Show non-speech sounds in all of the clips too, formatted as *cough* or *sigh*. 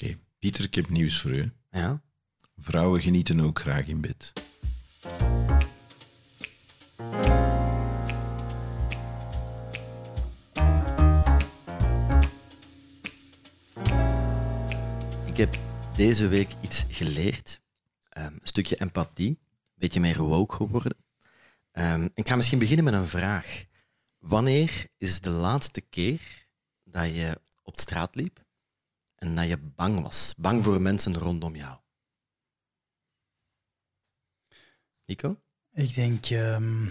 Oké, Pieter, ik heb nieuws voor u. Ja? Vrouwen genieten ook graag in bed. Ik heb deze week iets geleerd. Ehm, een stukje empathie. Een beetje meer woke geworden. Ehm, ik ga misschien beginnen met een vraag. Wanneer is de laatste keer dat je op straat liep en dat je bang was? Bang voor mensen rondom jou? Nico? Ik denk, ehm,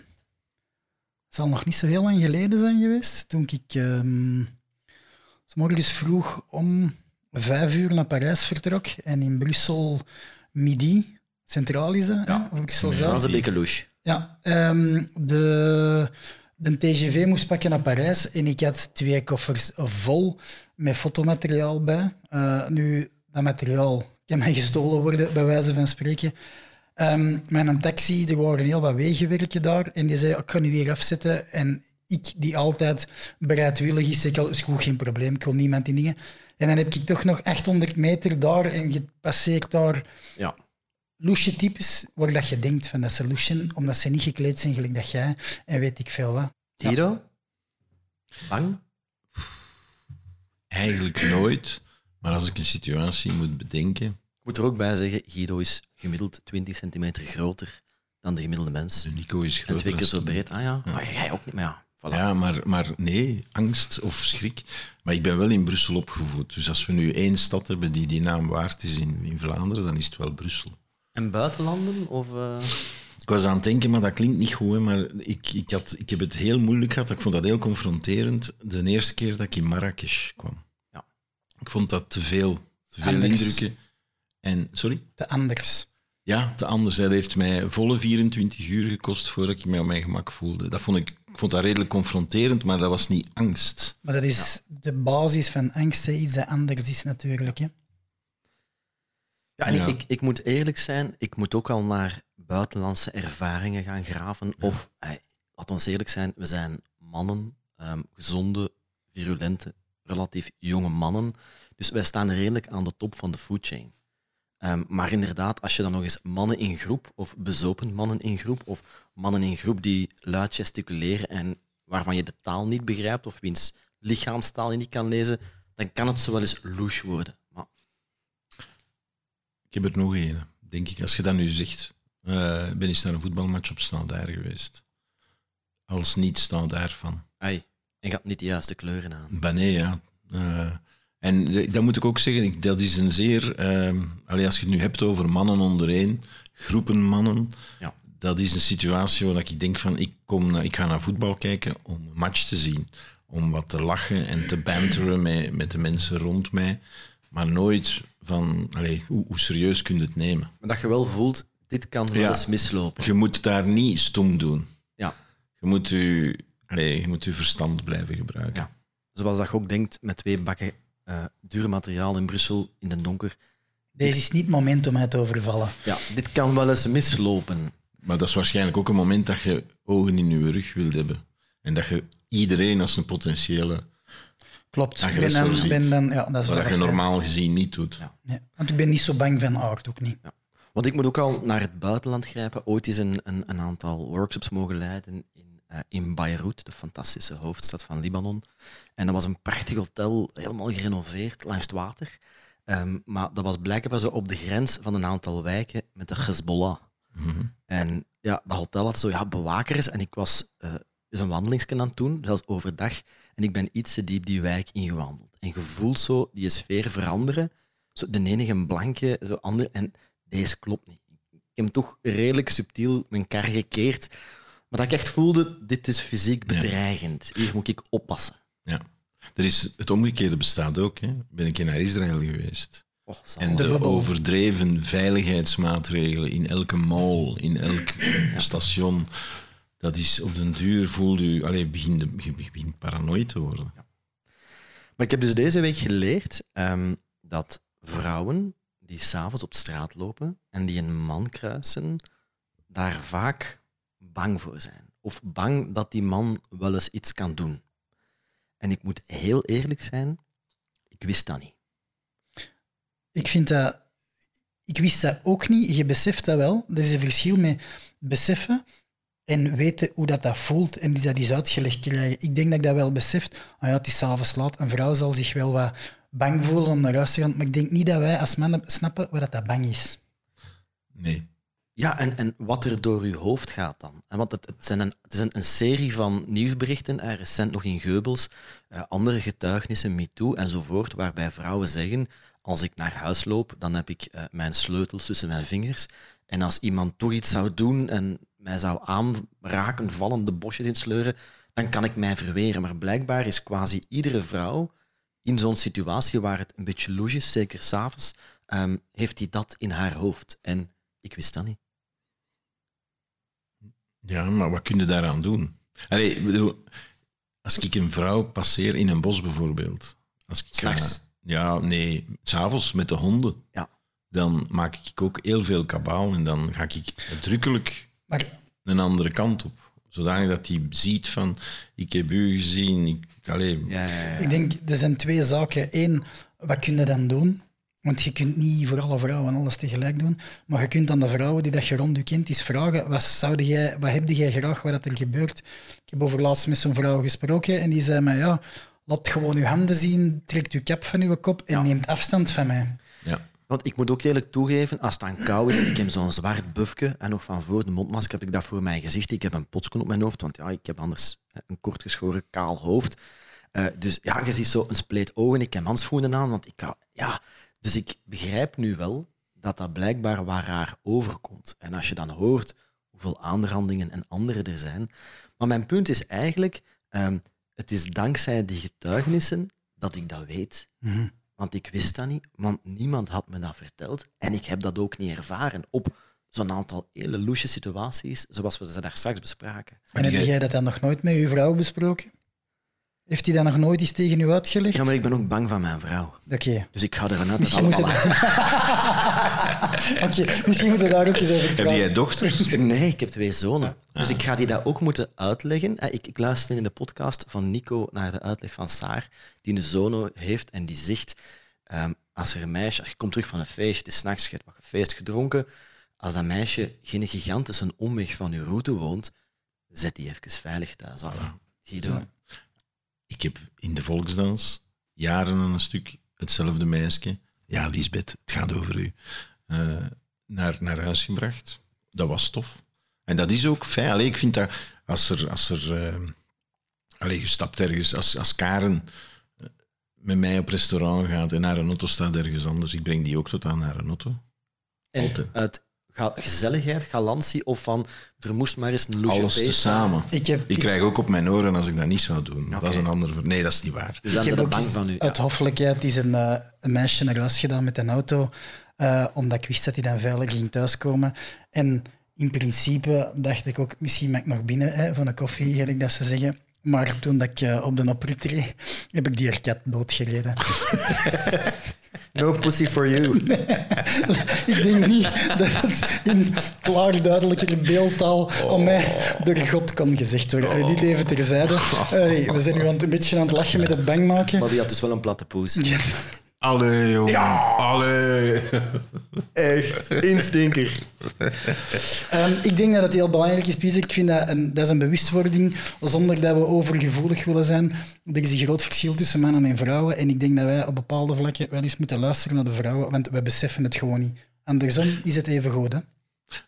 het zal nog niet zo heel lang geleden zijn geweest, toen ik um, s morgens vroeg om vijf uur naar Parijs vertrok en in Brussel midi, centraal is dat, Ja. hè? Brussel Dat is een beetje louche. Ja, ehm, de, de TGV moest pakken naar Parijs en ik had twee koffers vol met fotomateriaal bij. Eh, nu, dat materiaal kan mij gestolen worden, bij wijze van spreken. Met een taxi, er waren heel wat wegenwerken daar en die zei, ik ga nu weer afzetten. En ik, die altijd bereidwillig is, zeg al, is goed, geen probleem, ik wil niemand in dingen. En dan heb ik toch nog 800 meter daar en gepasseerd daar Ja. Loesje types, waar dat je denkt van dat ze loesjen, omdat ze niet gekleed zijn gelijk dat jij, en weet ik veel wat. Guido? Bang? Eigenlijk nooit. Maar als ik een situatie moet bedenken, Ik moet er ook bij zeggen, Guido is gemiddeld 20 centimeter groter dan de gemiddelde mens. de Nico is En groter twee keer zo breed. Ah ja, maar jij ook niet. Maar ja, voilà. Ja, maar, maar nee, angst of schrik. Maar ik ben wel in Brussel opgevoed. Dus als we nu één stad hebben die die naam waard is in, in Vlaanderen, dan is het wel Brussel. En buitenlanden? Of, eh, Ik was aan het denken, maar dat klinkt niet goed. Hè, maar ik, ik, had, ik heb het heel moeilijk gehad. Ik vond dat heel confronterend de eerste keer dat ik in Marrakesh kwam. Ja. Ik vond dat te veel. Te veel Anders. indrukken. En, sorry? Te anders. Ja, te anders. Dat heeft mij volle 24 uur gekost voordat ik mij op mijn gemak voelde. Dat vond ik, ik vond dat redelijk confronterend, maar dat was niet angst. Maar dat is de basis van angst, hè, iets dat anders is natuurlijk. Hè. Ja, en Ja. Ik, ik moet eerlijk zijn, ik moet ook al naar buitenlandse ervaringen gaan graven. Of, eh, laat ons eerlijk zijn, we zijn mannen, ehm, gezonde, virulente, relatief jonge mannen. Dus wij staan redelijk aan de top van de food chain. Ehm, maar inderdaad, als je dan nog eens mannen in groep, of bezopen mannen in groep, of mannen in groep die luid gesticuleren en waarvan je de taal niet begrijpt, of wiens lichaamstaal je niet kan lezen, dan kan het zo wel eens louche worden. Heb er nog één, denk ik. Als je dat nu zegt, eh, ben eens naar een voetbalmatch op Standaard geweest. Als niet Standaard van. Ai, en gaat niet de juiste kleuren aan. Ben nee, ja. Eh, en de- dat moet ik ook zeggen, dat is een zeer... eh, allee, als je het nu hebt over mannen ondereen, groepen mannen, Ja. dat is een situatie waar ik denk van, ik, kom naar, ik ga naar voetbal kijken om een match te zien. Om wat te lachen en te banteren met, met de mensen rond mij. Maar nooit van, allee, hoe, hoe serieus kun je het nemen? Maar dat je wel voelt, dit kan wel Ja. eens mislopen. Je moet daar niet stom doen. Ja. Je moet je, allee, je, moet je verstand blijven gebruiken. Ja. Zoals dat je ook denkt, met twee bakken eh duur materiaal in Brussel in de donker. Deze is niet het moment om mij te overvallen. Ja, dit kan wel eens mislopen. Maar dat is waarschijnlijk ook een moment dat je ogen in je rug wilt hebben. En dat je iedereen als een potentiële, Klopt. Ik ben Agressor dan, ziet. ben dan, ja, dat is wat je normaal gezien niet doet. Ja. Nee, want ik ben niet zo bang van aard, ook niet. Want ik moet ook al naar het buitenland grijpen. Ooit is een, een, een aantal workshops mogen leiden in, eh, in Beirut, de fantastische hoofdstad van Libanon. En dat was een prachtig hotel, helemaal gerenoveerd, langs het water. Ehm, maar dat was blijkbaar zo op de grens van een aantal wijken met de Hezbollah. Mhm. En ja, dat hotel had zo ja, bewakers en ik was eh eens een wandelingsken aan het doen, zelfs overdag. En ik ben iets te diep die wijk ingewandeld. En je voelt zo die sfeer veranderen. Zo de ene een blanke, zo ander. En deze klopt niet. Ik heb toch redelijk subtiel mijn kar gekeerd. Maar dat ik echt voelde, dit is fysiek Ja. bedreigend. Hier moet ik oppassen. Ja. Er is, het omgekeerde bestaat ook. Hè. Ben ik naar Israël geweest. Oh, En De overdreven veiligheidsmaatregelen in elke mall, in elk station, dat is op den duur voel je, allee, begint, de- je begint paranoid te worden. Maar ik heb dus deze week geleerd ehm, dat vrouwen die s'avonds op straat lopen en die een man kruisen, daar vaak bang voor zijn. Of bang dat die man wel eens iets kan doen. En ik moet heel eerlijk zijn, ik wist dat niet. ik vind dat... Ik wist dat ook niet. Je beseft dat wel. Er is een verschil met beseffen en weten hoe dat, dat voelt en die dat eens uitgelegd krijgen. Ik denk dat ik dat wel beseft. Ah ja, het is s'avonds laat. Een vrouw zal zich wel wat bang voelen om naar huis te gaan. Maar ik denk niet dat wij als mannen snappen wat dat, dat bang is. Nee. Ja, en, en wat er door uw hoofd gaat dan. En want het, het, zijn een, het is een, een serie van nieuwsberichten, recent nog in Geubels, eh, andere getuigenissen, MeToo enzovoort, waarbij vrouwen zeggen, als ik naar huis loop, dan heb ik eh, mijn sleutels tussen mijn vingers. En als iemand toch iets zou doen en mij zou aanraken, vallen, de bosjes insleuren, dan kan ik mij verweren. Maar blijkbaar is quasi iedere vrouw in zo'n situatie waar het een beetje loes is, zeker s'avonds, um, heeft die dat in haar hoofd. En ik wist dat niet. Ja, maar wat kun je daaraan doen? Allee, bedoel, als ik een vrouw passeer in een bos bijvoorbeeld. Als ik S'nachts? ja, nee, s'avonds met de honden. Ja. Dan maak ik ook heel veel kabaal en dan ga ik uitdrukkelijk Maar een andere kant op. Zodanig dat hij ziet van, ik heb u gezien. Ik, allee, Ja, ja, ja. ik denk, er zijn twee zaken. Eén, wat kun je dan doen? Want je kunt niet voor alle vrouwen alles tegelijk doen. Maar je kunt aan de vrouwen die dat je rond je kent eens vragen, wat, zou jij, wat heb jij graag wat dat er gebeurt? Ik heb over laatst met zo'n vrouw gesproken en die zei mij, ja, laat gewoon uw handen zien, trekt uw cap van uw kop en neemt afstand van mij. ja. Want ik moet ook eerlijk toegeven, als het aan kou is, ik heb zo'n zwart bufje en nog van voor de mondmasker heb ik dat voor mijn gezicht. Ik heb een potsken op mijn hoofd, want ja, ik heb anders een kortgeschoren, kaal hoofd. Eh, dus ja, je ziet zo een spleet ogen. Ik heb handschoenen aan, want ik ja. Dus ik begrijp nu wel dat dat blijkbaar waar raar overkomt. En als je dan hoort hoeveel aanrandingen en andere er zijn. Maar mijn punt is eigenlijk, ehm, het is dankzij die getuigenissen dat ik dat weet. Want ik wist dat niet, want niemand had me dat verteld. En ik heb dat ook niet ervaren op zo'n aantal hele loesje situaties, zoals we ze daar straks bespraken. En heb jij- jij dat dan nog nooit met uw vrouw besproken? Heeft hij dat nog nooit eens tegen u uitgelegd? Ja, maar ik ben ook bang van mijn vrouw. Oké. Dus ik ga ervan uit dat Misschien alle... moeten Oké, misschien moeten we daar ook eens over Heb praten. jij dochters? *laughs* Nee, ik heb twee zonen. Dus ik ga die dat ook moeten uitleggen. Eh, Ik, ik luister in de podcast van Nico naar de uitleg van Saar, die een zoon heeft en die zegt, ehm, als er een meisje, als je komt terug van een feestje, het is s'nachts, je hebt wat feest gedronken, als dat meisje geen gigantische omweg van je route woont, zet die even veilig thuis af. Guido. Ik heb in de volksdans jaren een stuk hetzelfde meisje. Ja, Lisbeth, het gaat over u. eh, naar, naar huis gebracht. Dat was tof. En dat is ook fijn. Allee, ik vind dat als er, als er allee, je stapt ergens, als, als Karen eh, met mij op restaurant gaat en naar een auto staat ergens anders, ik breng die ook tot aan naar een auto. En Altijd. uit gezelligheid, galantie of van er moest maar eens een loesje Alles tezamen. Ik heb, Ik krijg ook op mijn oren als ik dat niet zou doen. Dat is een ander... Nee, dat is niet waar. Dus dan ik heb ook bang van u. uit Ja. hoffelijkheid is een, eh, een meisje naar huis gedaan met een auto, eh, omdat ik wist dat hij dan veilig ging thuiskomen. En in principe dacht ik ook, misschien mag ik nog binnen hè, van een koffie, gelijk dat ze zeggen. Maar toen dat ik eh, op de oprit reed, heb ik die kat doodgereden. *laughs* No pussy for you. *laughs* ik denk niet dat het in klaar duidelijker beeldtaal aan mij door God kon gezegd worden. Dit even terzijde. We zijn nu een beetje aan het lachen met het bang maken. Maar die had dus wel een platte poes. Ja. Allee, jongen. Allee. Echt, instinker. Ehm, ik denk dat het heel belangrijk is, Pieter. Ik vind dat een, dat is een bewustwording, zonder dat we overgevoelig willen zijn. Er is een groot verschil tussen mannen en vrouwen. En ik denk dat wij op bepaalde vlakken wel eens moeten luisteren naar de vrouwen, want we beseffen het gewoon niet. Andersom is het even goed, hè?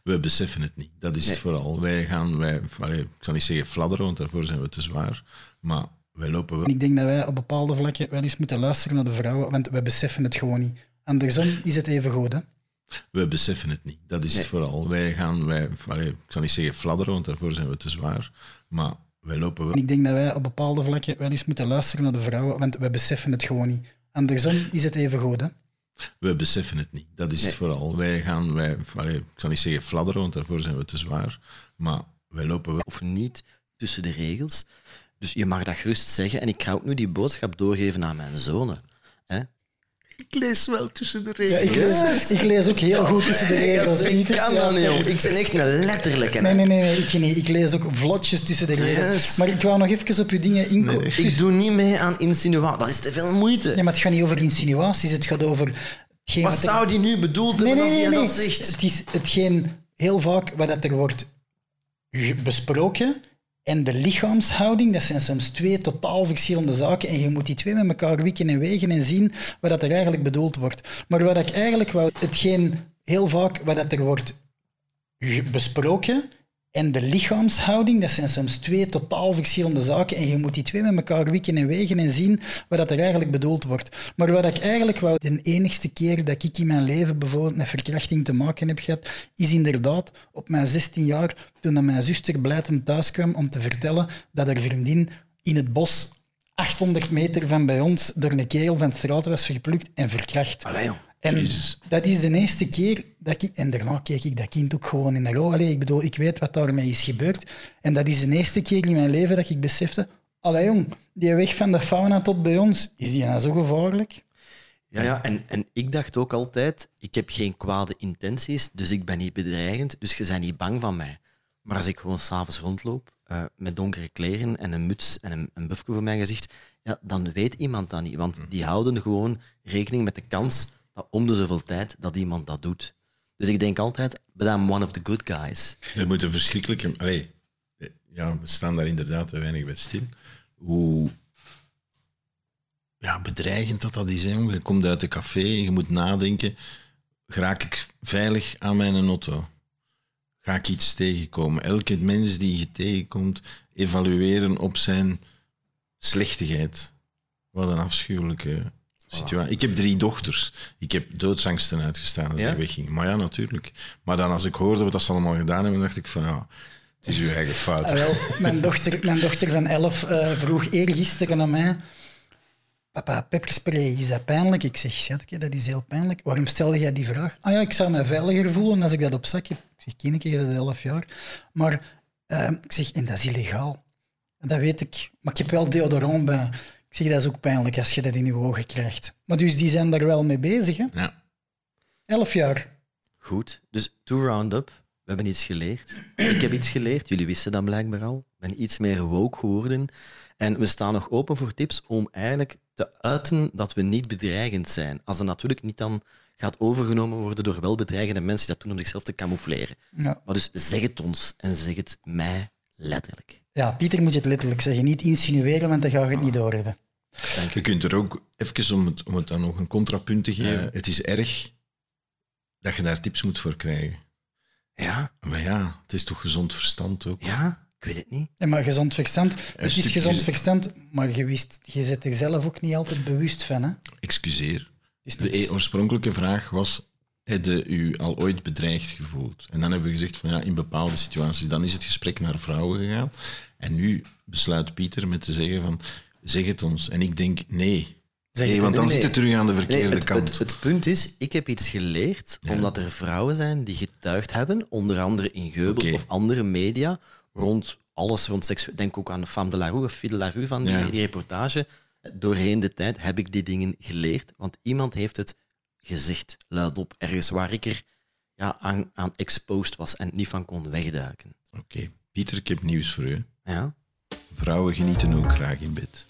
We beseffen het niet. Dat is Nee. het vooral. Wij gaan, wij, allee, ik zal niet zeggen fladderen, want daarvoor zijn we te zwaar. Maar wij lopen En wel. ik denk dat wij op bepaalde vlakken wel eens moeten luisteren naar de vrouwen, want we beseffen het gewoon niet. Andersom is het even goed, hè? We beseffen het niet. Dat is Nee. het vooral. Wij gaan, wij, allee, ik zal niet zeggen fladderen, want daarvoor zijn we te zwaar. Maar wij lopen wel. Ik denk dat wij op bepaalde vlakken wel eens moeten luisteren naar de vrouwen, want we beseffen het gewoon niet. Andersom is het even goed, hè? We beseffen het niet. Dat is Nee. het vooral. Wij gaan, wij, allee, ik zal niet zeggen fladderen, want daarvoor zijn we te zwaar. Maar wij lopen wel. Of niet tussen de regels. Dus je mag dat gerust zeggen. En ik ga ook nu die boodschap doorgeven aan mijn zonen. Hè? Ik lees wel tussen de Ja, ik, lees, ik lees ook heel goed tussen de *laughs* regels. ik kan Ja, dat niet. Ik ben echt een letterlijke. Nee, nee, nee, nee ik, niet. ik lees ook vlotjes tussen de regels. Yes. Maar ik wou nog even op uw dingen inkomen. Ik doe niet mee aan insinuatie. Dat is te veel moeite. Ja, maar het gaat niet over insinuaties, het gaat over Wat wat er- zou die nu bedoeld Nee, hebben nee, als nee, die nee. dat zegt? Het is hetgeen heel vaak wat dat er wordt besproken en de lichaamshouding, dat zijn soms twee totaal verschillende zaken en je moet die twee met elkaar wikken en wegen en zien wat dat er eigenlijk bedoeld wordt. Maar wat ik eigenlijk wou, hetgeen heel vaak wat dat er wordt besproken en de lichaamshouding, dat zijn soms twee totaal verschillende zaken en je moet die twee met elkaar wikken en wegen en zien wat dat er eigenlijk bedoeld wordt. Maar wat ik eigenlijk wou, de enigste keer dat ik in mijn leven bijvoorbeeld met verkrachting te maken heb gehad, is inderdaad op mijn 16 jaar, toen mijn zuster blijtend thuis kwam om te vertellen dat haar vriendin in het bos 800 meter van bij ons door een kerel van de straat was verplukt en verkracht. Allee, joh. En Jezus. dat is de eerste keer dat ik... En daarna keek ik dat kind ook gewoon in de ogen. Allee, ik bedoel, ik weet wat daarmee is gebeurd. En dat is de eerste keer in mijn leven dat ik besefte... Allee jong, die weg van de fauna tot bij ons, is die nou zo gevaarlijk? Ja, ja en, en ik dacht ook altijd, ik heb geen kwade intenties, dus ik ben niet bedreigend, dus je bent niet bang van mij. Maar als ik gewoon s'avonds rondloop eh, met donkere kleren en een muts en een, een buffje voor mijn gezicht, ja, dan weet iemand dat niet. Want die houden gewoon rekening met de kans om de zoveel tijd dat iemand dat doet. Dus ik denk altijd, but one of the good guys. Er moet een verschrikkelijke... Allee, ja, we staan daar inderdaad te weinig bij stil. Hoe ja, bedreigend dat dat is. Hè. Je komt uit de café, je moet nadenken. Raak ik veilig aan mijn auto? Ga ik iets tegenkomen? Elke mens die je tegenkomt, evalueren op zijn slechtigheid. Wat een afschuwelijke situatie. Ik heb drie dochters. Ik heb doodsangsten uitgestaan als Ja? ik wegging. Maar ja, natuurlijk. Maar dan als ik hoorde wat dat ze allemaal gedaan hebben, dacht ik van ja, het is uw eigen fout. Ah, wel, mijn, dochter, mijn dochter van 11 eh, vroeg eergisteren aan mij... Papa, pepperspray, is dat pijnlijk? Ik zeg, schatje, dat is heel pijnlijk. Waarom stelde jij die vraag? Ah ja, ik zou me veiliger voelen als ik dat op zak heb. Ik zeg, kindje, je bent 11 jaar. Maar eh, ik zeg, en dat is illegaal. Dat weet ik. Maar ik heb wel deodorant bij. Zeg, dat is ook pijnlijk als je dat in je ogen krijgt. Maar dus die zijn daar wel mee bezig, hè? Ja. 11 jaar. Goed, dus to round up, we hebben iets geleerd. Ik heb iets geleerd, jullie wisten dat blijkbaar al. Ik ben iets meer woke geworden. En we staan nog open voor tips om eigenlijk te uiten dat we niet bedreigend zijn. Als dat natuurlijk niet dan gaat overgenomen worden door welbedreigende mensen die dat doen om zichzelf te camoufleren. Ja. Maar dus zeg het ons en zeg het mij letterlijk. ja, Pieter moet je het letterlijk zeggen. Niet insinueren, want dan ga je het niet doorhebben. Je kunt er ook, even om het, om het dan nog een contrapunt te geven, het is erg dat je daar tips moet voor krijgen. Ja, Maar ja, het is toch gezond verstand ook. ja, ik weet het niet. Ja, maar gezond verstand, het is stukje- gezond verstand, maar je, wist, je zit er zelf ook niet altijd bewust van. Hè? Excuseer. De e- oorspronkelijke vraag was, heb je u al ooit bedreigd gevoeld? En dan hebben we gezegd van ja, in bepaalde situaties, dan is het gesprek naar vrouwen gegaan. En nu besluit Pieter met te zeggen van, zeg het ons. En ik denk, nee. Zeg Nee, want dan nee, zit het terug aan de Nee, verkeerde het, kant. het, het punt is, ik heb iets geleerd omdat er vrouwen zijn die getuigd hebben, onder andere in Geubels of andere media, rond alles rond seks. Denk ook aan Femme de la Rue of Fille de la Rue van die, Ja. die reportage. Doorheen de tijd heb ik die dingen geleerd, want iemand heeft het gezegd, luidop, ergens waar ik er ja, aan, aan exposed was en niet van kon wegduiken. Oké, Pieter, ik heb nieuws voor u. Ja? Vrouwen genieten ook graag in bed.